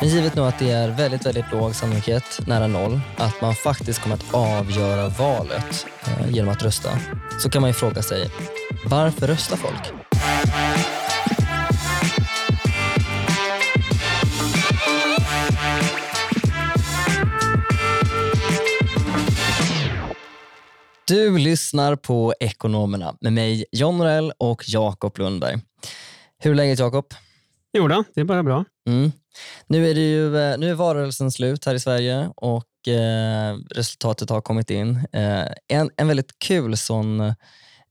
Men givet nu att det är väldigt, väldigt låg sannolikhet, nära noll, att man faktiskt kommer att avgöra valet eh, genom att rösta, så kan man ju fråga sig, varför röstar folk? Du lyssnar på Ekonomerna med mig John Norell och Jakob Lundberg. Hur är läget Jakob? Jo då, det är bara bra. Mm. Nu är, det ju, eh, nu är valrörelsen slut här i Sverige och eh, resultatet har kommit in. Eh, en, en väldigt kul sån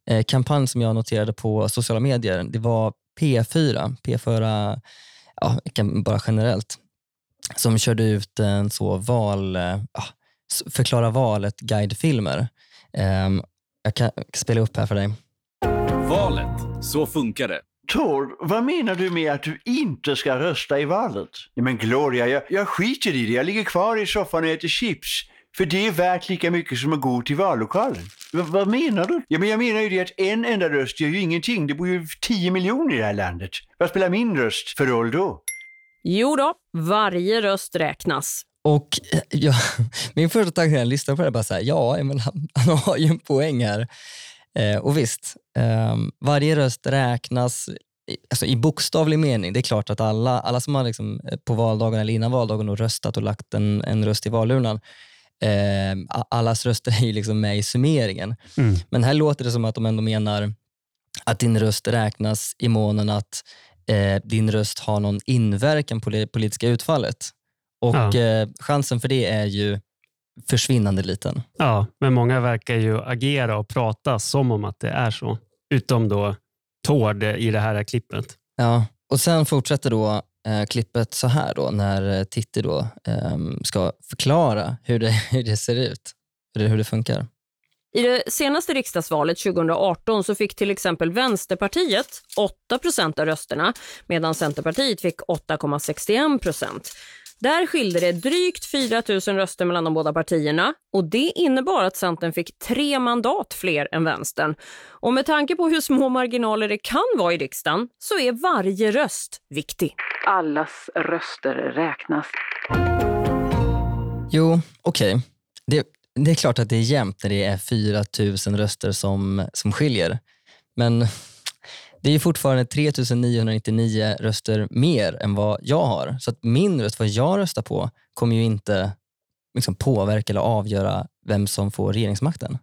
eh, kampanj som jag noterade på sociala medier, det var P4, P4 ja, bara generellt, som körde ut en så val, eh, ja, förklara valet-guidefilmer. Um, jag kan spela upp här för dig. Valet, så funkar det. Tor, vad menar du med att du inte ska rösta i valet? Men Gloria, jag, jag skiter i det. Jag ligger kvar i soffan och äter chips. För det är värt lika mycket som att gå till vallokalen. V vad menar du? Ja, men jag menar ju det att en enda röst gör ju ingenting. Det bor ju 10 miljoner i det här landet. Vad spelar min röst för roll då? Jo då, varje röst räknas. Och eh, ja, Min första tanke när jag lyssnade på det var så här, ja, men han, han har ju en poäng här. Eh, och visst, eh, varje röst räknas alltså i bokstavlig mening. Det är klart att alla, alla som har liksom eh, på valdagen eller innan valdagen röstat och lagt en, en röst i valurnan, eh, allas röster är ju liksom med i summeringen. Mm. Men här låter det som att de ändå menar att din röst räknas i månen att eh, din röst har någon inverkan på det politiska utfallet. Och ja. eh, chansen för det är ju försvinnande liten. Ja, men många verkar ju agera och prata som om att det är så. Utom då Tord i det här klippet. Ja, och sen fortsätter då eh, klippet så här då när Titti då eh, ska förklara hur det, hur det ser ut, hur det, hur det funkar. I det senaste riksdagsvalet 2018 så fick till exempel Vänsterpartiet 8% av rösterna medan Centerpartiet fick 8,61 där skilde det drygt 4 000 röster mellan de båda partierna och det innebar att Centern fick tre mandat fler än vänstern. Och med tanke på hur små marginaler det kan vara i riksdagen så är varje röst viktig. Allas röster räknas. Jo, okej. Okay. Det, det, är klart att det är jämnt när det är 4 000 röster som, som skiljer. Men det är fortfarande 3999 röster mer än vad jag har. Så att min röst, vad jag röstar på, kommer ju inte liksom påverka eller avgöra vem som får regeringsmakten.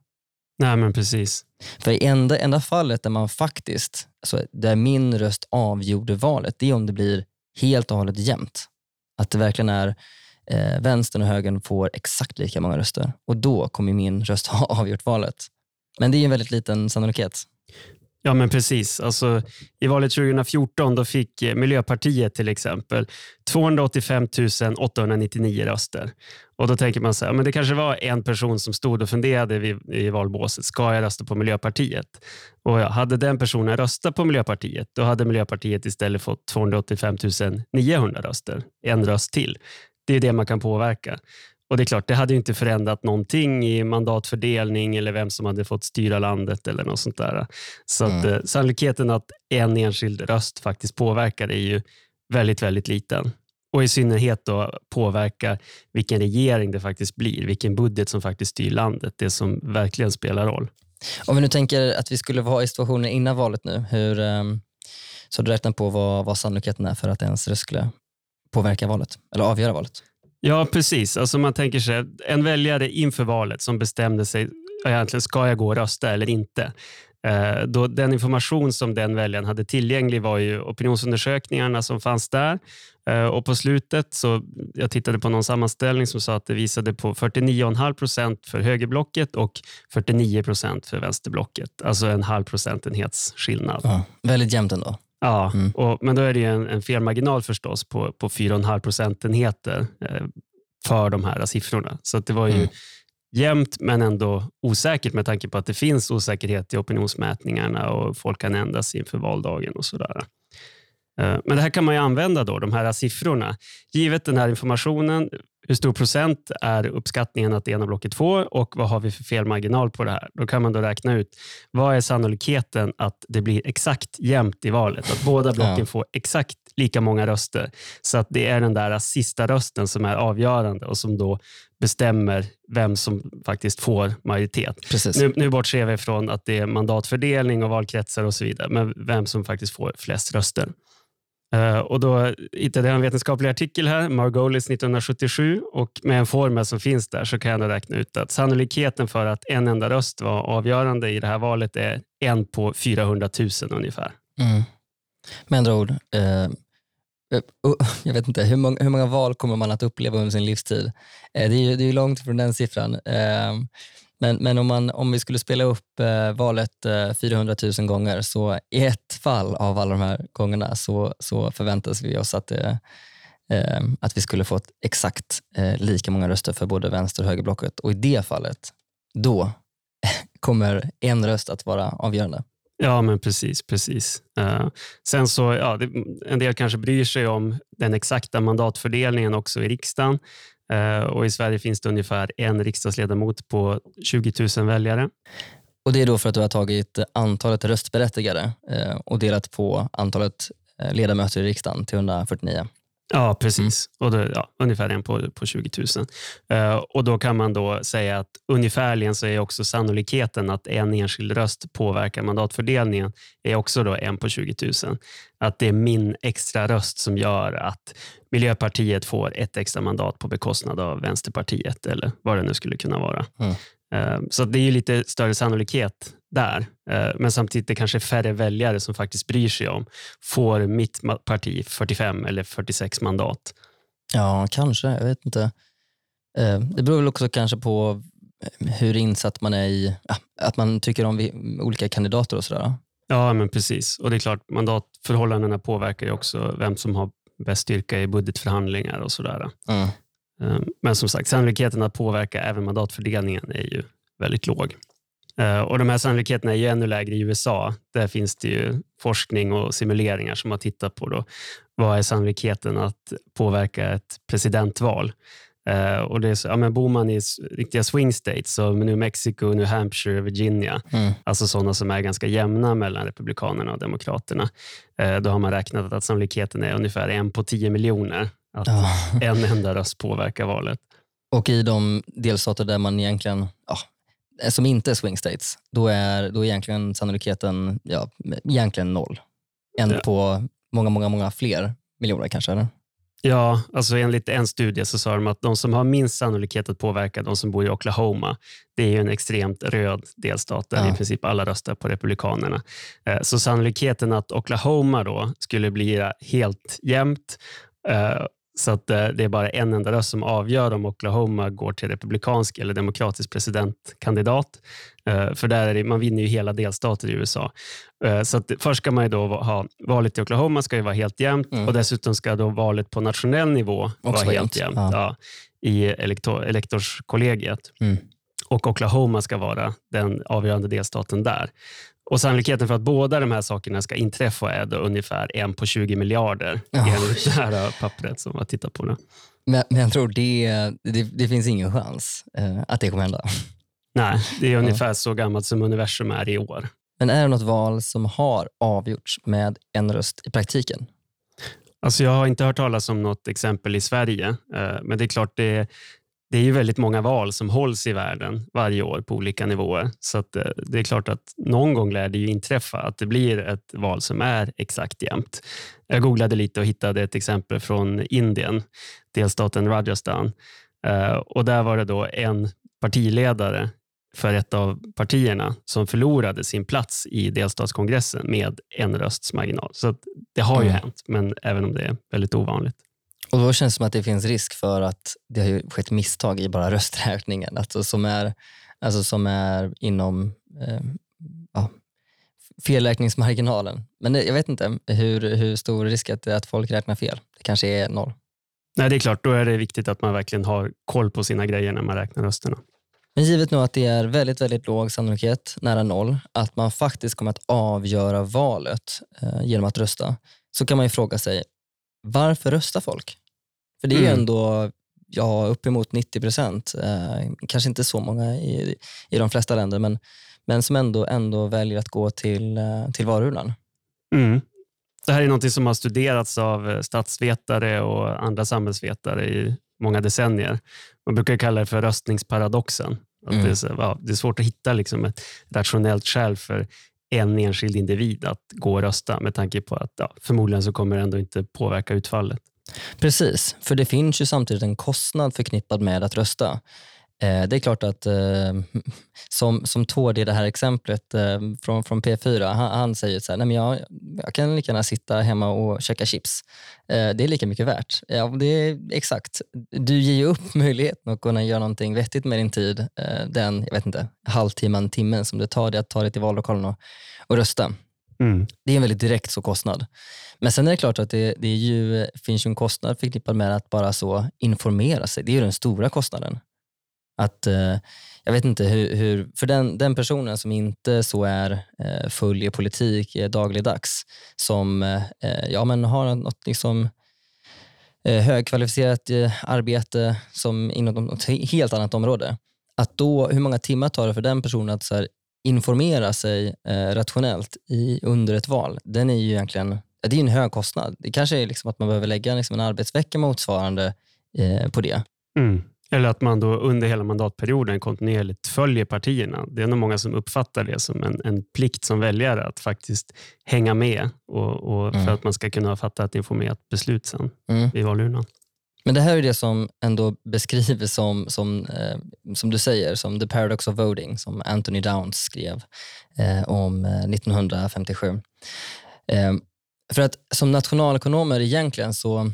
Nej, men precis. För i enda, enda fallet där man faktiskt, alltså där min röst avgjorde valet, det är om det blir helt och hållet jämnt. Att det verkligen är eh, vänstern och högern får exakt lika många röster och då kommer min röst ha avgjort valet. Men det är en väldigt liten sannolikhet. Ja, men precis. Alltså, I valet 2014 då fick eh, Miljöpartiet till exempel 285 899 röster. Och Då tänker man så här, men det kanske var en person som stod och funderade vid, i valbåset. Ska jag rösta på Miljöpartiet? Och ja, Hade den personen röstat på Miljöpartiet, då hade Miljöpartiet istället fått 285 900 röster. En röst till. Det är det man kan påverka. Och det är klart, det hade inte förändrat någonting i mandatfördelning eller vem som hade fått styra landet eller något sånt där. Så mm. att, eh, sannolikheten att en enskild röst faktiskt påverkar är ju väldigt, väldigt liten. Och i synnerhet då påverka vilken regering det faktiskt blir, vilken budget som faktiskt styr landet, det som verkligen spelar roll. Om vi nu tänker att vi skulle vara i situationen innan valet nu, hur, um, så du räknar på vad, vad sannolikheten är för att ens röst skulle påverka valet, eller avgöra valet? Ja, precis. Alltså man tänker sig en väljare inför valet som bestämde sig, egentligen ska jag gå och rösta eller inte? Eh, då den information som den väljaren hade tillgänglig var ju opinionsundersökningarna som fanns där. Eh, och på slutet, så jag tittade på någon sammanställning som sa att det visade på 49,5 procent för högerblocket och 49 procent för vänsterblocket. Alltså en halv procentenhets skillnad. Ja, väldigt jämnt ändå. Ja, mm. och, men då är det en, en felmarginal förstås på, på 4,5 procentenheter eh, för de här siffrorna. Så det var ju mm. jämnt men ändå osäkert med tanke på att det finns osäkerhet i opinionsmätningarna och folk kan ändras inför valdagen och sådär. Eh, men det här kan man ju använda, då, de här siffrorna. Givet den här informationen, hur stor procent är uppskattningen att det ena blocket får och vad har vi för felmarginal på det här? Då kan man då räkna ut vad är sannolikheten att det blir exakt jämnt i valet, att båda blocken Ja. får exakt lika många röster. Så att det är den där sista rösten som är avgörande och som då bestämmer vem som faktiskt får majoritet. Precis. Nu, nu bortser vi från att det är mandatfördelning och valkretsar och så vidare, men vem som faktiskt får flest röster. Eh, och då hittade jag en vetenskaplig artikel här, Margolis 1977, och med en formel som finns där så kan jag räkna ut att sannolikheten för att en enda röst var avgörande i det här valet är en på 400 000 ungefär. Mm. Med andra ord, eh, uh, jag vet inte, hur många, hur många val kommer man att uppleva under sin livstid? Eh, det, är ju, det är långt från den siffran. Eh, men men om, man, om vi skulle spela upp eh, valet eh, 400 000 gånger, så i ett fall av alla de här gångerna så, så förväntas vi oss att, eh, eh, att vi skulle fått exakt eh, lika många röster för både vänster och högerblocket. Och i det fallet, då kommer en röst att vara avgörande. Ja, men precis. precis. Eh, sen så, ja, det, En del kanske bryr sig om den exakta mandatfördelningen också i riksdagen. Eh, och I Sverige finns det ungefär en riksdagsledamot på 20 000 väljare. Och Det är då för att du har tagit antalet röstberättigade eh, och delat på antalet eh, ledamöter i riksdagen till 149. Ja, precis. Och då, ja, ungefär en på, på 20 000. Eh, och Då kan man då säga att ungefärligen så är också sannolikheten att en enskild röst påverkar mandatfördelningen är också då en på 20 000. Att det är min extra röst som gör att Miljöpartiet får ett extra mandat på bekostnad av Vänsterpartiet eller vad det nu skulle kunna vara. Mm. Eh, Så det är lite större sannolikhet där. Eh, Men samtidigt är det kanske färre väljare som faktiskt bryr sig om får mitt parti 45 eller 46 mandat. Ja, kanske. Jag vet inte. Eh, Det beror väl också kanske på eh, hur insatt man är i, ja, att man tycker om olika kandidater och sådär. Ja, men precis. Och det är klart, mandatförhållandena påverkar ju också vem som har bäst styrka i budgetförhandlingar och sådär. Mm. Men som sagt, sannolikheten att påverka även mandatfördelningen är ju väldigt låg. Eh, Och De här sannolikheterna är ju ännu lägre i USA. Där finns det ju forskning och simuleringar som har tittat på då, vad är sannolikheten att påverka ett presidentval. Eh, Och det är så, ja, men bor man i riktiga swing states, som New Mexico, New Hampshire, Virginia, Mm. alltså sådana som är ganska jämna mellan Republikanerna och Demokraterna, eh, då har man räknat att sannolikheten är ungefär en på 10 miljoner att Ja. en enda röst påverkar valet. Och i de delstater där man egentligen, ja, som inte är swing states, då är, då är egentligen sannolikheten ja, egentligen noll. En Ja. på många, många, många fler miljoner kanske. Eller? Ja, alltså enligt en studie så sa de att de som har minst sannolikhet att påverka de som bor i Oklahoma, det är ju en extremt röd delstat där Ja. i princip alla röstar på Republikanerna. Eh, Så sannolikheten att Oklahoma då skulle bli helt jämnt eh, så att eh, det är bara en enda röst som avgör om Oklahoma går till republikansk eller demokratisk presidentkandidat. Eh, För där är det, man vinner ju hela delstater i USA. Eh, Så att först ska man då ha valet i Oklahoma ska ju vara helt jämnt Mm. och dessutom ska då valet på nationell nivå vara vara helt jämnt, jämnt ja. ja, i elektor, elektorskollegiet. Mm. Och Oklahoma ska vara den avgörande delstaten där. Och Sannolikheten för att båda de här sakerna ska inträffa är då ungefär en på 20 miljarder Ja. enligt det här pappret som jag tittar på nu. Men, men jag tror det, det, det finns ingen chans eh, att det kommer hända. Nej, det är ungefär så gammalt som universum är i år. Men är det något val som har avgjorts med en röst i praktiken? Alltså jag har inte hört talas om något exempel i Sverige, eh, men det är klart det, det är ju väldigt många val som hålls i världen varje år på olika nivåer. Så eh, det är klart att någon gång lär det ju inträffa att det blir ett val som är exakt jämnt. Jag googlade lite och hittade ett exempel från Indien, delstaten Rajasthan. Eh, Och där var det då en partiledare för ett av partierna som förlorade sin plats i delstatskongressen med en rösts marginal. Så det har ju Mm. hänt, men även om det är väldigt ovanligt. Och Då känns det som att det finns risk för att det har skett misstag i bara rösträkningen, alltså som, är, alltså som är inom eh, ja, felräkningsmarginalen. Men det- jag vet inte hur, hur stor risk att det är att folk räknar fel. Det kanske är noll. Nej, det är klart, då är det viktigt att man verkligen har koll på sina grejer när man räknar rösterna. Men givet nu att det är väldigt, väldigt låg sannolikhet, nära noll, att man faktiskt kommer att avgöra valet eh, genom att rösta, så kan man ju fråga sig, varför röstar folk? För det är ju Mm. ändå ja, uppemot 90 procent. Eh, kanske inte så många i, i de flesta länder, men, men som ändå, ändå väljer att gå till, eh, till varuhyllan. Mm. Det här är något som har studerats av eh, statsvetare och andra samhällsvetare i många decennier. Man brukar kalla det för röstningsparadoxen. Mm. det, är, ja, det är svårt att hitta liksom ett rationellt skäl för en enskild individ att gå och rösta med tanke på att ja, förmodligen så kommer det ändå inte påverka utfallet. Precis, för det finns ju samtidigt en kostnad förknippad med att rösta. Eh, det är klart att, eh, som, som Tord i det här exemplet eh, från, från P4, han, han säger så här, Nej, men jag, jag kan lika gärna sitta hemma och käka chips. Eh, det är lika mycket värt. Ja, det är exakt. Du ger ju upp möjligheten att kunna göra någonting vettigt med din tid, eh, den jag vet inte, halvtimman, timmen som det tar dig att ta dig till vallokalen och, och rösta. Mm. Det är en väldigt direkt så kostnad. Men sen är det klart att det, det är ju, finns ju en kostnad förknippad med att bara så informera sig. Det är ju den stora kostnaden. Att, eh, jag vet inte hur, hur för den, den personen som inte så är eh, följer politik eh, dagligdags, som eh, ja, men har något liksom, eh, högkvalificerat eh, arbete som inom något helt annat område. Att då, hur många timmar tar det för den personen att så här, informera sig eh, rationellt i, under ett val? Den är ju egentligen det är en hög kostnad. Det kanske är liksom att man behöver lägga liksom en arbetsvecka motsvarande eh, på det. Mm. Eller att man då under hela mandatperioden kontinuerligt följer partierna. Det är nog många som uppfattar det som en, en plikt som väljare att faktiskt hänga med och, och Mm. för att man ska kunna fatta ett informerat beslut sen Mm. i valurnan. Men det här är det som ändå beskrivs som, som, eh, som du säger, som the paradox of voting, som Anthony Downs skrev eh, om 1957. Eh, ehm, för att som nationalekonomer egentligen så,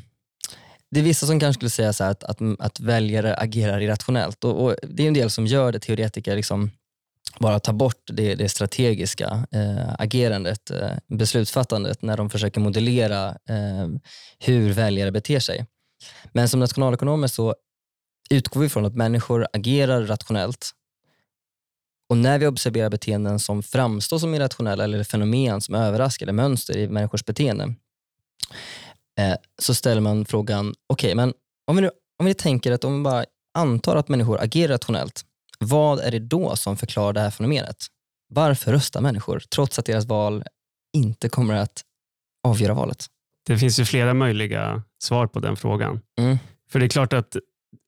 det är vissa som kanske skulle säga så här att, att, att väljare agerar irrationellt och, och det är en del som gör det, teoretiker liksom bara tar bort det, det strategiska eh, agerandet, eh, beslutsfattandet när de försöker modellera eh, hur väljare beter sig. Men som nationalekonomer så utgår vi från att människor agerar rationellt. Och när vi observerar beteenden som framstår som irrationella eller fenomen som överraskar eller mönster i människors beteende eh, så ställer man frågan, okej, men om vi, nu, om vi tänker att om vi bara antar att människor agerar rationellt, vad är det då som förklarar det här fenomenet? Varför röstar människor trots att deras val inte kommer att avgöra valet? Det finns ju flera möjliga svar på den frågan. Mm. För det är klart att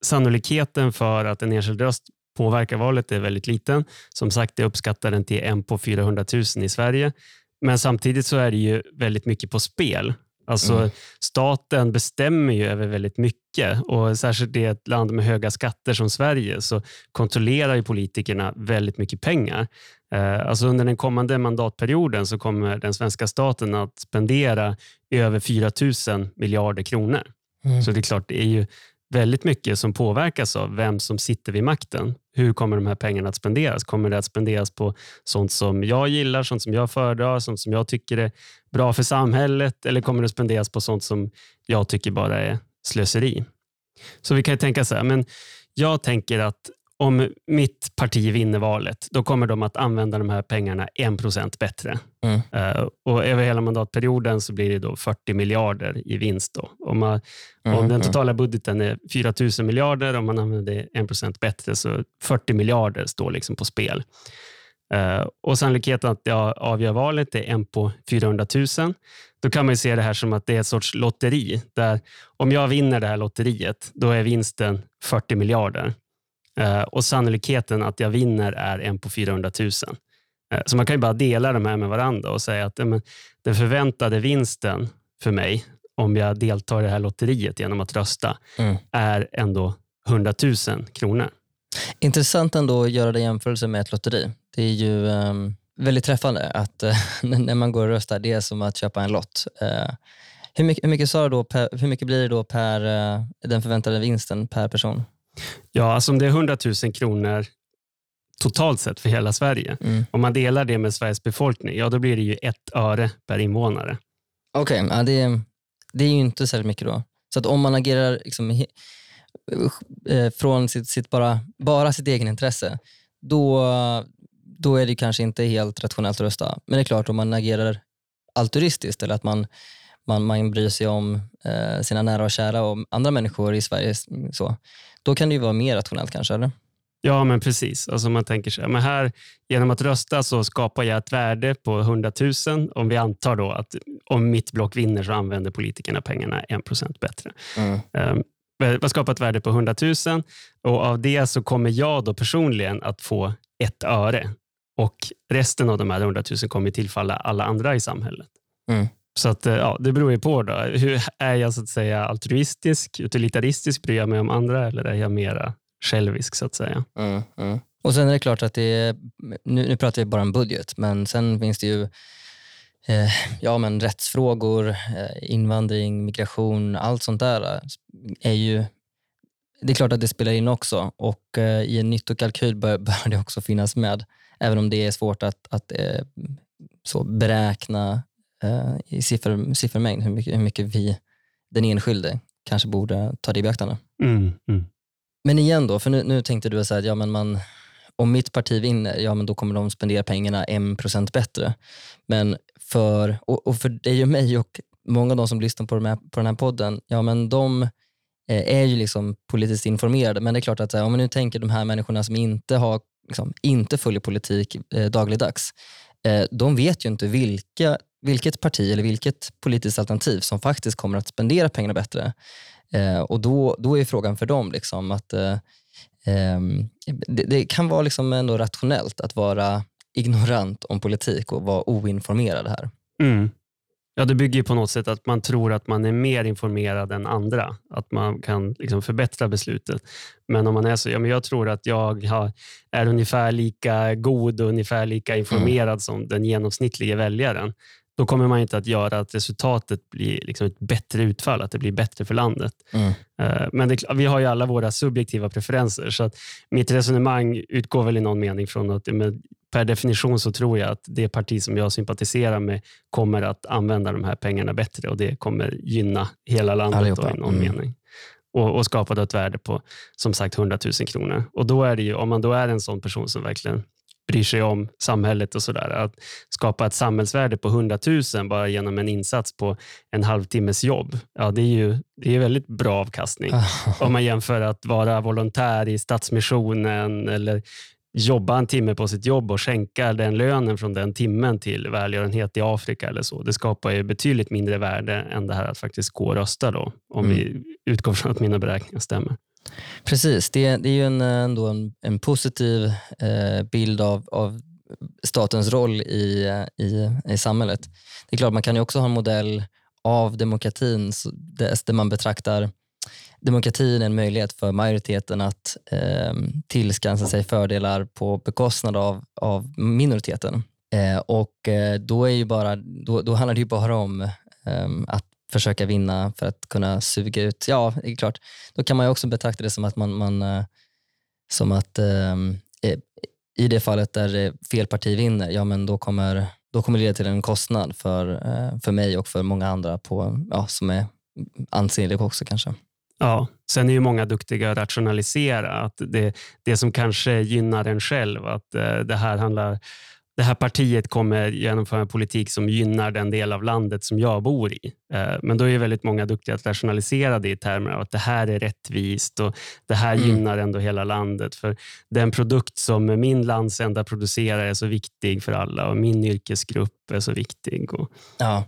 sannolikheten för att en enskild röst påverkar valet är väldigt liten. Som sagt, jag uppskattar den till en på 400 000 i Sverige. Men samtidigt så är det ju väldigt mycket på spel. Alltså Mm. Staten bestämmer ju över väldigt mycket och särskilt i ett land med höga skatter som Sverige så kontrollerar ju politikerna väldigt mycket pengar. Eh, Alltså under den kommande mandatperioden så kommer den svenska staten att spendera över 4 000 miljarder kronor. Mm. Så det är klart, det är ju väldigt mycket som påverkas av vem som sitter vid makten. Hur kommer de här pengarna att spenderas? Kommer det att spenderas på sånt som jag gillar, sånt som jag föredrar, sånt som jag tycker är bra för samhället eller kommer det att spenderas på sånt som jag tycker bara är slöseri? Så vi kan ju tänka så här, men jag tänker att om mitt parti vinner valet, då kommer de att använda de här pengarna 1% bättre. Mm. Eh, och över hela mandatperioden så blir det då 40 miljarder i vinst. Då. Om, man, Mm, om den mm. totala budgeten är 4 000 miljarder, om man använder 1% bättre, så 40 miljarder står liksom på spel. Eh, och Sannolikheten att jag avgör valet är en på 400 000. Då kan man se det här som att det är ett sorts lotteri. Där om jag vinner det här lotteriet, då är vinsten 40 miljarder. Eh, och Sannolikheten att jag vinner är en på 400 000. Eh, Så man kan ju bara dela de här med varandra och säga att den förväntade vinsten för mig om jag deltar i det här lotteriet genom att rösta Mm. är ändå 100 000 kronor. Intressant ändå att göra det i jämförelse med ett lotteri. Det är ju ehm, väldigt träffande att eh, när man går och röstar, det är som att köpa en lott. Eh, hur, mycket, hur, mycket då per, hur mycket blir det då per eh, den förväntade vinsten per person? Ja, alltså om det är 100 000 kronor totalt sett för hela Sverige. Mm. Om man delar det med Sveriges befolkning, ja då blir det ju ett öre per invånare. Okej, ja, det, är- det är ju inte särskilt mycket då. Så att om man agerar liksom, eh, från sitt, sitt bara, bara sitt egen intresse, då, då är det kanske inte helt rationellt att rösta. Men det är klart, om man agerar altruistiskt eller att man, man, man bryr sig om eh, sina nära och kära och andra människor i Sverige, så, då kan det ju vara mer rationellt kanske, eller? Ja, men precis. Alltså man tänker sig, men här, genom att rösta så skapar jag ett värde på 100 000 om vi antar då att om mitt block vinner så använder politikerna pengarna 1 bättre. Mm. Um, jag skapar ett värde på 100 000 och av det så kommer jag då personligen att få ett öre och resten av de här 100 000 kommer tillfalla alla andra i samhället. Mm. Så att, eh, ja, det beror ju på. Då. Hur Är jag så att säga altruistisk, utilitaristisk, bryr jag mig om andra eller är jag mera självisk så att säga? Mm, mm. Och sen är det klart att det är, nu, nu pratar vi bara om budget, men sen finns det ju eh, ja, men rättsfrågor, eh, invandring, migration, allt sånt där eh, är ju det är klart att det spelar in också och eh, i en nyttokalkyl bör, bör det också finnas med. Även om det är svårt att, att eh, så beräkna eh, i siffror, siffermängd hur mycket, hur mycket vi, den enskilde, kanske borde ta det i beaktande. Mm, mm. Men igen då, för nu, nu tänkte du så här, att ja, men man, om mitt parti vinner, ja men då kommer de spendera pengarna 1% bättre. Men för, och, och för dig och mig och många av de som lyssnar på, de här, på den här podden, ja men de eh, är ju liksom politiskt informerade. Men det är klart att om man nu tänker de här människorna som inte, har, liksom, inte följer politik eh, dagligdags, eh, de vet ju inte vilka, vilket parti eller vilket politiskt alternativ som faktiskt kommer att spendera pengarna bättre. Eh, och då, då är frågan för dem liksom att eh, ehm, det, det, kan vara liksom ändå rationellt att vara ignorant om politik och vara oinformerad här. Mm. Ja, det bygger på något sätt att man tror att man är mer informerad än andra. Att man kan liksom förbättra beslutet. Men om man är så, ja, men jag tror att jag har, är ungefär lika god och ungefär lika informerad mm. som den genomsnittliga väljaren då kommer man inte att göra att resultatet blir liksom ett bättre utfall, att det blir bättre för landet. Mm. Eh, men det, vi har ju alla våra subjektiva preferenser, så att mitt resonemang utgår väl i någon mening från att per definition så tror jag att det parti som jag sympatiserar med kommer att använda de här pengarna bättre och det kommer gynna hela landet då, i någon mm. mening. Och, och skapa ett värde på som sagt 100 000 kronor. Och då är det ju, om man då är en sån person som verkligen bryr sig om samhället och sådär. Att skapa ett samhällsvärde på 100 000 bara genom en insats på en halvtimmes jobb, ja, det är ju det är väldigt bra avkastning. om man jämför att vara volontär i Stadsmissionen eller jobba en timme på sitt jobb och skänka den lönen från den timmen till välgörenhet i Afrika eller så. Det skapar ju betydligt mindre värde än det här att faktiskt gå och rösta då, om mm. vi utgår från att mina beräkningar stämmer. Precis, det, det är ju en, ändå en, en positiv eh, bild av, av statens roll i, i, i samhället. Det är klart, man kan ju också ha en modell av demokratin där man betraktar demokratin en möjlighet för majoriteten att eh, tillskansa sig fördelar på bekostnad av, av minoriteten. Eh, och eh, då, är ju bara, då, då handlar det ju bara om eh, att försöka vinna för att kunna suga ut. Ja, det är klart. Då kan man ju också betrakta det som att man, man eh, som att eh, eh, i det fallet där eh, fel parti vinner, ja men då kommer, då kommer det leda till en kostnad för, eh, för mig och för många andra på, ja, som är ansenlig också kanske. Ja, sen är ju många duktiga att rationalisera. Att det, det som kanske gynnar en själv, att eh, det här handlar det här partiet kommer genomföra en politik som gynnar den del av landet som jag bor i. Eh, men då är väldigt många duktiga att rationalisera det i termer av att det här är rättvist och det här mm. gynnar ändå hela landet. För den produkt som min landsända producerar är så viktig för alla och min yrkesgrupp är så viktig. Och... Ja,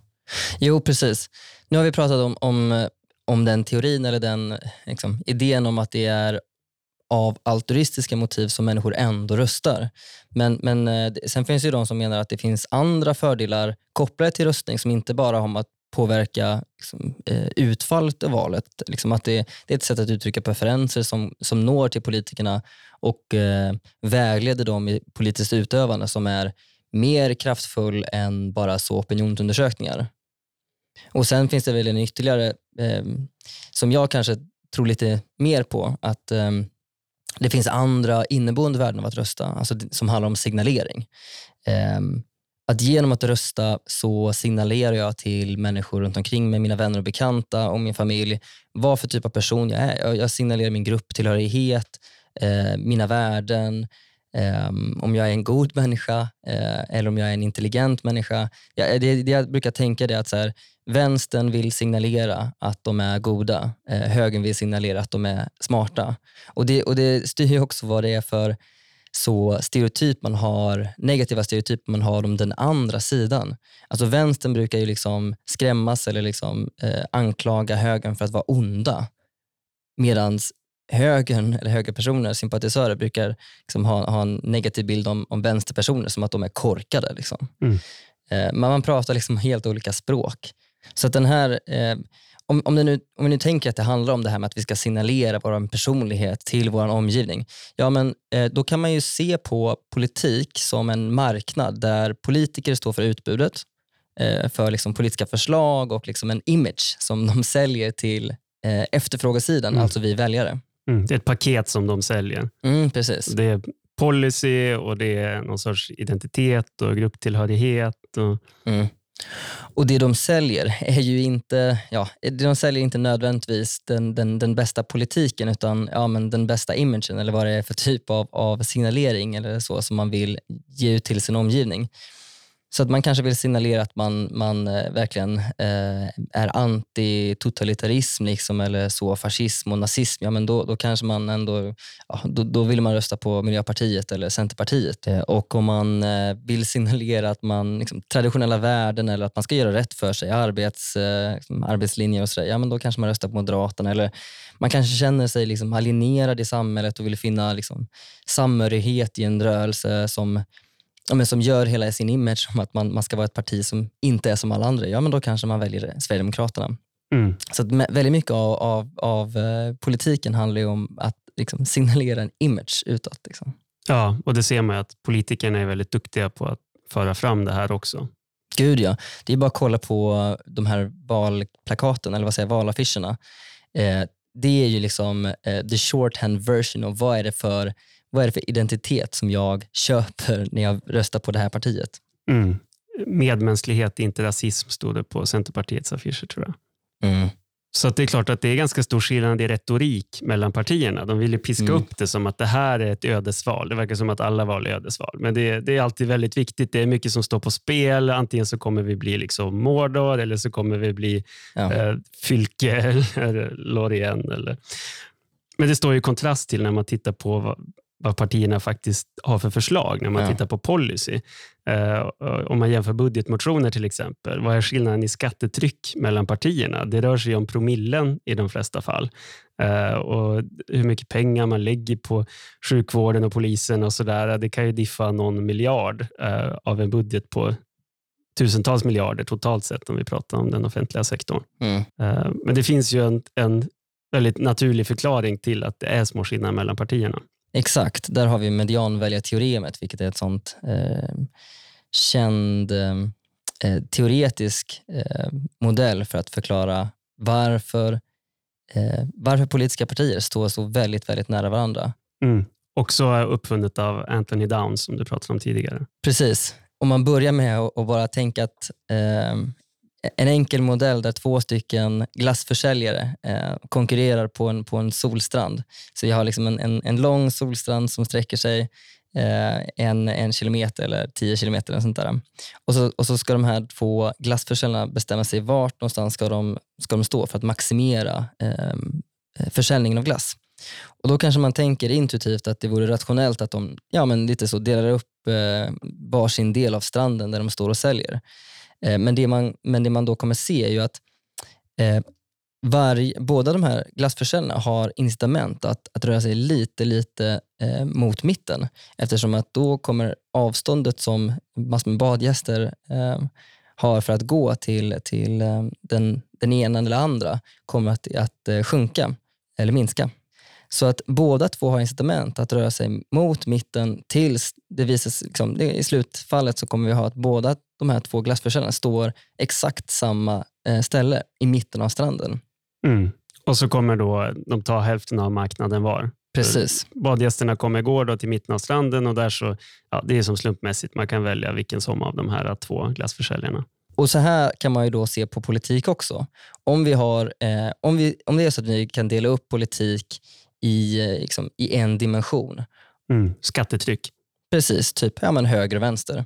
jo precis. Nu har vi pratat om, om, om den teorin eller den liksom, idén om att det är av altruistiska motiv som människor ändå röstar. Men, men eh, sen finns det de som menar att det finns andra fördelar kopplade till röstning som inte bara har med att påverka liksom, eh, utfallet av valet. Liksom att det, det, är ett sätt att uttrycka preferenser som, som når till politikerna och eh, vägleder dem i politiskt utövande som är mer kraftfull än bara så opinionsundersökningar. Och Sen finns det väl en ytterligare, eh, som jag kanske tror lite mer på, att eh, det finns andra inneboende värden av att rösta, alltså som handlar om signalering. Ehm, att genom att rösta så signalerar jag till människor runt omkring mig, mina vänner och bekanta och min familj, vad för typ av person jag är. Jag signalerar min grupptillhörighet, eh, mina värden, ehm, om jag är en god människa eh, eller om jag är en intelligent människa. Jag, eh, det, det jag brukar tänka är att så här, vänstern vill signalera att de är goda, eh, högern vill signalera att de är smarta. Och det, och det styr också vad det är för så stereotyp man har, negativa stereotyper man har om den andra sidan. Alltså vänstern brukar ju liksom skrämmas eller liksom, eh, anklaga högern för att vara onda. Medan högern, eller högerpersoner, sympatisörer, brukar liksom ha, ha en negativ bild om, om vänsterpersoner som att de är korkade. Liksom. Mm. Eh, men man pratar liksom helt olika språk. Så att den här, eh, om, om, nu, om vi nu tänker att det handlar om det här med att vi ska signalera vår personlighet till vår omgivning, ja men eh, då kan man ju se på politik som en marknad där politiker står för utbudet, eh, för liksom politiska förslag och liksom en image som de säljer till eh, efterfrågesidan, Mm. alltså vi väljare. Mm. Det är ett paket som de säljer. Mm, precis. Det är policy och det är någon sorts identitet och grupptillhörighet. Och, Mm. Och det de säljer är ju inte, ja, de säljer inte nödvändigtvis den, den, den bästa politiken utan ja, men den bästa imagen eller vad det är för typ av, av signalering eller så som man vill ge ut till sin omgivning. Så att man kanske vill signalera att man, man eh, verkligen eh, är anti-totalitarism liksom, eller så, fascism och nazism. Ja, men då, då kanske man ändå ja, då, då vill man rösta på Miljöpartiet eller Centerpartiet. Eh, Och om man eh, vill signalera att man liksom, traditionella värden eller att man ska göra rätt för sig, arbets, eh, liksom, och sådär, ja men då kanske man röstar på Moderaterna. Eller man kanske känner sig liksom alienerad i samhället och vill finna liksom, samhörighet i en rörelse som ja, men som gör hela sin image om att man, man ska vara ett parti som inte är som alla andra, ja men då kanske man väljer Sverigedemokraterna. mm. Så att väldigt mycket av, av, av eh, politiken handlar ju om att liksom, signalera en image utåt. Liksom. Ja, och det ser man ju att politikerna är väldigt duktiga på att föra fram det här också. Gud ja, det är bara att kolla på de här valplakaten, eller vad säger valaffischerna. Eh, det är ju liksom eh, the shorthand version av vad är, det för, vad är det för identitet som jag köper när jag röstar på det här partiet. Mm. Medmänsklighet, inte rasism, stod det på Centerpartiets affischer tror jag. Mm. Så det är klart att det är ganska stor skillnad i retorik mellan partierna. De vill ju piska Mm. upp det som att det här är ett ödesval. Det verkar som att alla val är ödesval. Men det, det är alltid väldigt viktigt. Det är mycket som står på spel. Antingen så kommer vi bli liksom Mordor eller så kommer vi bli Ja. eh, Fylke eller Lorien. Eller. Men det står ju i kontrast till när man tittar på vad, vad partierna faktiskt har för förslag, när man Ja. tittar på policy. Eh, om man jämför budgetmotioner till exempel, vad är skillnaden i skattetryck mellan partierna? Det rör sig om promillen i de flesta fall. Eh, och hur mycket pengar man lägger på sjukvården och polisen och sådär. Det kan ju diffa någon miljard eh, av en budget på tusentals miljarder totalt sett om vi pratar om den offentliga sektorn. Mm. Eh, Men det finns ju en, en väldigt naturlig förklaring till att det är små skillnader mellan partierna. Exakt, där har vi medianväljarteoremet, vilket är ett sånt eh, känd eh, eh, teoretisk eh, modell för att förklara varför, eh, varför politiska partier står så väldigt, väldigt nära varandra. Mm. Också uppfunnet av Anthony Downs som du pratade om tidigare. Precis. Om man börjar med att bara tänka att eh, en enkel modell där två stycken glassförsäljare eh, konkurrerar på en, på en solstrand. Så vi har liksom en, en, en lång solstrand som sträcker sig eh, en, en kilometer eller tio kilometer. Eller sånt där. Och, så, och så ska de här två glassförsäljarna bestämma sig vart någonstans ska de, ska de stå för att maximera ehm, eh, försäljningen av glass. Och Då kanske man tänker intuitivt att det vore rationellt att de ja, men lite så delar upp eh, varsin del av stranden där de står och säljer. Eh, men, det man, men det man då kommer se är ju att eh, båda de här glassförsäljarna har incitament att, att röra sig lite, lite eh, mot mitten eftersom att då kommer avståndet som massor med badgäster eh, har för att gå till, till eh, den, den ena eller andra kommer att, att eh, sjunka eller minska. Så att båda två har incitament att röra sig mot mitten tills det visar sig, liksom, det, i slutfallet så kommer vi ha att båda de här två glassförsäljarna står exakt samma eh, ställe i mitten av stranden. Mm. Och så kommer då de ta hälften av marknaden var. Precis. Badgästerna kommer gå då till mitten av stranden och där så, ja, det är som slumpmässigt. Man kan välja vilken som av de här två glassförsäljarna. Och så här kan man ju då se på politik också. Om, vi har, eh, om, vi, om det är så att vi kan dela upp politik i, eh, liksom, i en dimension, Mm. Skattetryck. Precis, typ ja, men höger och vänster.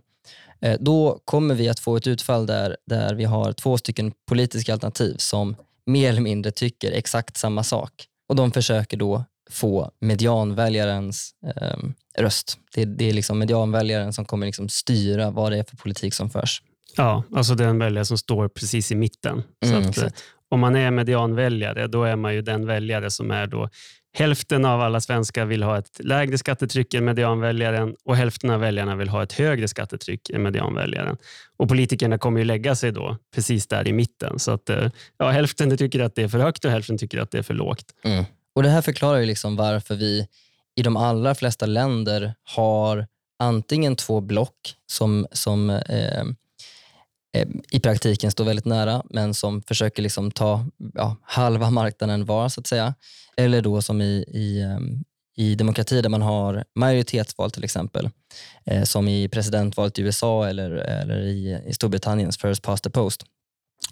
Eh, då kommer vi att få ett utfall där, där vi har två stycken politiska alternativ som mer eller mindre tycker exakt samma sak. Och de försöker då få medianväljarens eh, röst. Det, det är liksom medianväljaren som kommer liksom styra vad det är för politik som förs. Ja, alltså den väljare som står precis i mitten. Mm, att, eh, om man är medianväljare, då är man ju den väljare som är då Hälften av alla svenskar vill ha ett lägre skattetryck än medianväljaren och hälften av väljarna vill ha ett högre skattetryck än medianväljaren. Och politikerna kommer ju lägga sig då precis där i mitten. Så att, eh, ja, hälften tycker att det är för högt och hälften tycker att det är för lågt. Mm. Och Det här förklarar ju liksom varför vi i de allra flesta länder har antingen två block som, som eh, Eh, i praktiken står väldigt nära men som försöker liksom ta ja, halva marknaden var så att säga. Eller då som i, i, ehm, i demokrati där man har majoritetsval till exempel. Eh, som i presidentvalet i USA eller, eller i, i Storbritanniens first past the post.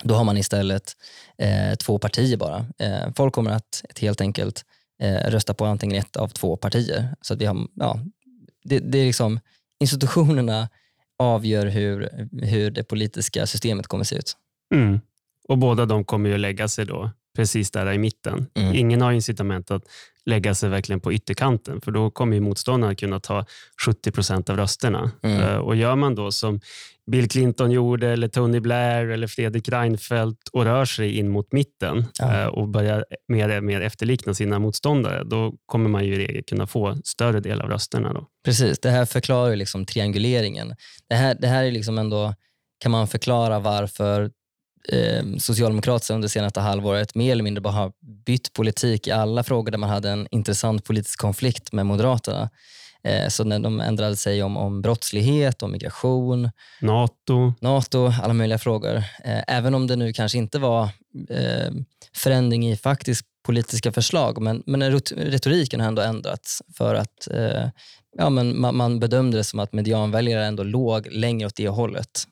Då har man istället eh, två partier bara. Eh, folk kommer att helt enkelt eh, rösta på antingen ett av två partier. Så att vi har, ja, det, det är liksom, institutionerna avgör hur, hur det politiska systemet kommer se ut. Mm. Och båda de kommer ju lägga sig då precis där i mitten. Mm. Ingen har incitament att lägga sig verkligen på ytterkanten, för då kommer ju motståndarna kunna ta 70 procent av rösterna. Mm. Eh, Och gör man då som Bill Clinton gjorde, eller Tony Blair eller Fredrik Reinfeldt och rör sig in mot mitten Ja. eh, och börjar mer, mer efterlikna sina motståndare, då kommer man ju i regel kunna få större del av rösterna. Då. Precis, det här förklarar liksom trianguleringen. Det här, det här är liksom ändå, kan man förklara varför eh, Socialdemokraterna under senaste halvåret mer eller mindre bara har bytt politik i alla frågor där man hade en intressant politisk konflikt med Moderaterna. Eh, så när de ändrade sig om, om brottslighet, om migration, Nato, NATO, alla möjliga frågor. Eh, även om det nu kanske inte var eh, förändring i faktiskt politiska förslag, men, men retoriken har ändå ändrats för att eh, ja, men man, man bedömde det som att medianväljare ändå låg längre åt det hållet.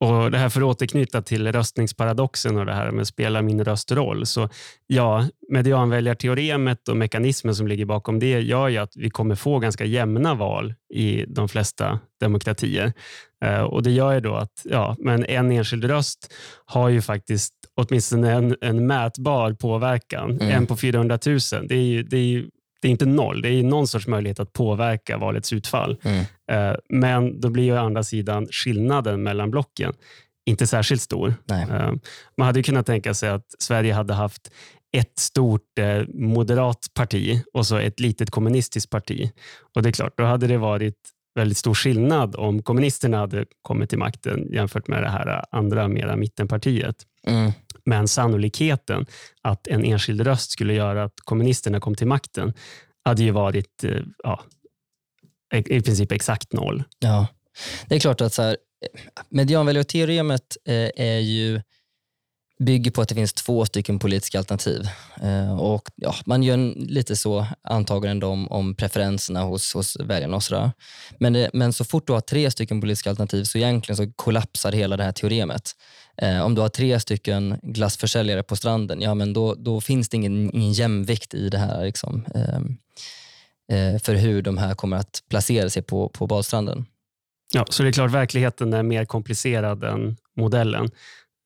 Och det här för att återknyta till röstningsparadoxen och det här med spelar min röst roll. Så ja, medianväljarteoremet och mekanismen som ligger bakom det gör ju att vi kommer få ganska jämna val i de flesta demokratier. Eh, och Det gör ju då att ja, men en enskild röst har ju faktiskt åtminstone en, en mätbar påverkan. Mm. En på 400 000. Det är, ju, det, är ju, det är inte noll. Det är någon sorts möjlighet att påverka valets utfall. Mm. Eh, Men då blir ju å andra sidan skillnaden mellan blocken inte särskilt stor. Nej. Eh, Man hade ju kunnat tänka sig att Sverige hade haft ett stort eh, moderat parti och så ett litet kommunistiskt parti. Och det är klart, då hade det varit väldigt stor skillnad om kommunisterna hade kommit till makten jämfört med det här andra, mera mittenpartiet. Mm. Men sannolikheten att en enskild röst skulle göra att kommunisterna kom till makten hade ju varit eh, ja, i princip exakt noll. Ja. Det är klart att så här, medianväljarteoremet eh, är ju bygger på att det finns två stycken politiska alternativ. Eh, och ja, Man gör en, lite så antaganden om, om preferenserna hos, hos väljarna. Och så där. Men, det, men så fort du har tre stycken politiska alternativ så egentligen så kollapsar hela det här teoremet. Eh, om du har tre stycken glassförsäljare på stranden, ja men då, då finns det ingen, ingen jämvikt i det här liksom, ehm, eh, för hur de här kommer att placera sig på, på badstranden. Ja, så det är klart, verkligheten är mer komplicerad än modellen.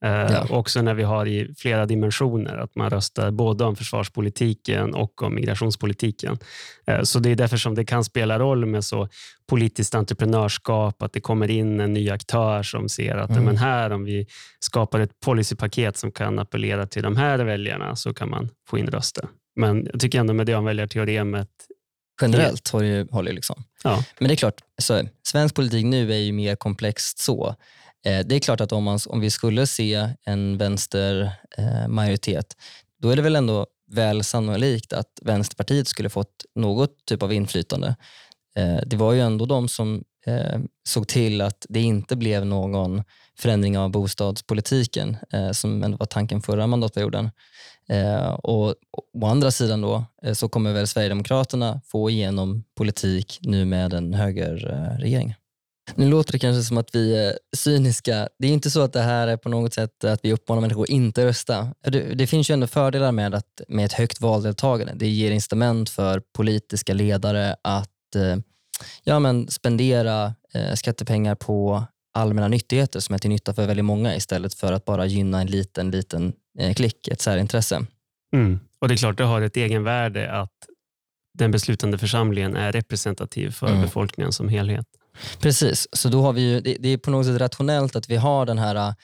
Eh, Ja. Också när vi har i flera dimensioner, att man röstar både om försvarspolitiken och om migrationspolitiken. Eh, så det är därför som det kan spela roll med så politiskt entreprenörskap, att det kommer in en ny aktör som ser att Mm. men här, om vi skapar ett policypaket som kan appellera till de här väljarna, så kan man få in röster. Men jag tycker ändå medianväljarteoremet Generellt håller ju, håller ju liksom. Ja. Men det är klart, så, svensk politik nu är ju mer komplext så. Eh, det är klart att om, man, om vi skulle se en vänstermajoritet, eh, då är det väl ändå väl sannolikt att Vänsterpartiet skulle fått något typ av inflytande. Eh, det var ju ändå de som såg till att det inte blev någon förändring av bostadspolitiken som ändå var tanken förra mandatperioden. Och å andra sidan då så kommer väl Sverigedemokraterna få igenom politik nu med en högerregering. Nu låter det kanske som att vi är cyniska. Det är inte så att det här är på något sätt att vi uppmanar människor att inte rösta. Det, det finns ju ändå fördelar med, att, med ett högt valdeltagande. Det ger incitament för politiska ledare att eh, ja, men spendera eh, skattepengar på allmänna nyttigheter som är till nytta för väldigt många istället för att bara gynna en liten, liten eh, klick, ett särintresse. Mm. Och det är klart, det har ett egenvärde att den beslutande församlingen är representativ för Mm. befolkningen som helhet. Precis, så då har vi ju, det, det är på något sätt rationellt att vi har den här äh,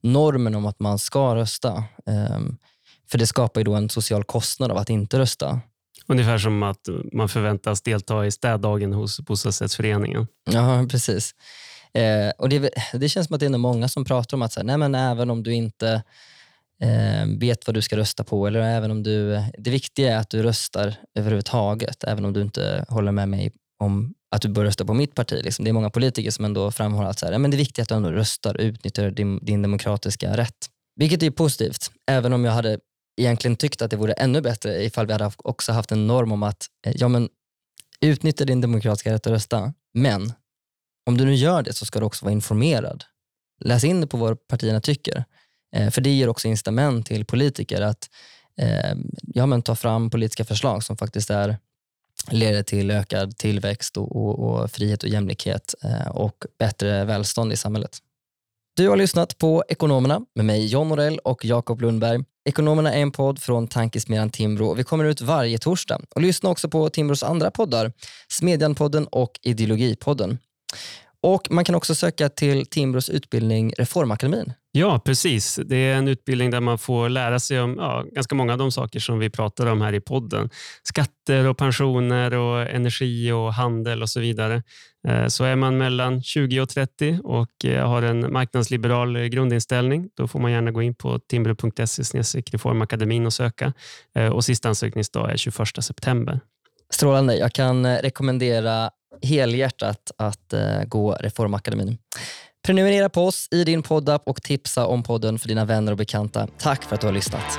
normen om att man ska rösta. Ehm, för det skapar ju då en social kostnad av att inte rösta. Ungefär som att man förväntas delta i städdagen hos bostadsrättsföreningen. Ja, precis. Eh, och det, det känns som att det är många som pratar om att så här, nej, men även om du inte eh, vet vad du ska rösta på, eller även om du, det viktiga är att du röstar överhuvudtaget, även om du inte håller med mig om att du bör rösta på mitt parti. Liksom. Det är många politiker som ändå framhåller att så här, ja, men det är viktigt att du ändå röstar och utnyttjar din, din demokratiska rätt. Vilket är positivt, även om jag hade egentligen tyckt att det vore ännu bättre ifall vi hade haft- också haft en norm om att eh, ja, men, utnyttja din demokratiska rätt att rösta, men om du nu gör det så ska du också vara informerad. Läs in på vad partierna tycker. Eh, för det ger också incitament till politiker att eh, ja, men ta fram politiska förslag som faktiskt är, leder till ökad tillväxt och, och, och frihet och jämlikhet eh, och bättre välstånd i samhället. Du har lyssnat på Ekonomerna med mig John Norell och Jakob Lundberg. Ekonomerna är en podd från Tankesmedjan Timbro och vi kommer ut varje torsdag. Och lyssna också på Timbros andra poddar, Smedjanpodden och Ideologipodden. Och Man kan också söka till Timbros utbildning Reformakademin. Ja, precis. Det är en utbildning där man får lära sig om ja, ganska många av de saker som vi pratar om här i podden. Skatter och pensioner och energi och handel och så vidare. Eh, så är man mellan 20 och 30 och eh, har en marknadsliberal eh, grundinställning, då får man gärna gå in på timbro.se reformakademin och söka. Och sista ansökningsdag är 21 september. Strålande. Jag kan rekommendera helhjärtat att gå Reformakademin. Prenumerera på oss i din poddapp och tipsa om podden för dina vänner och bekanta. Tack för att du har lyssnat.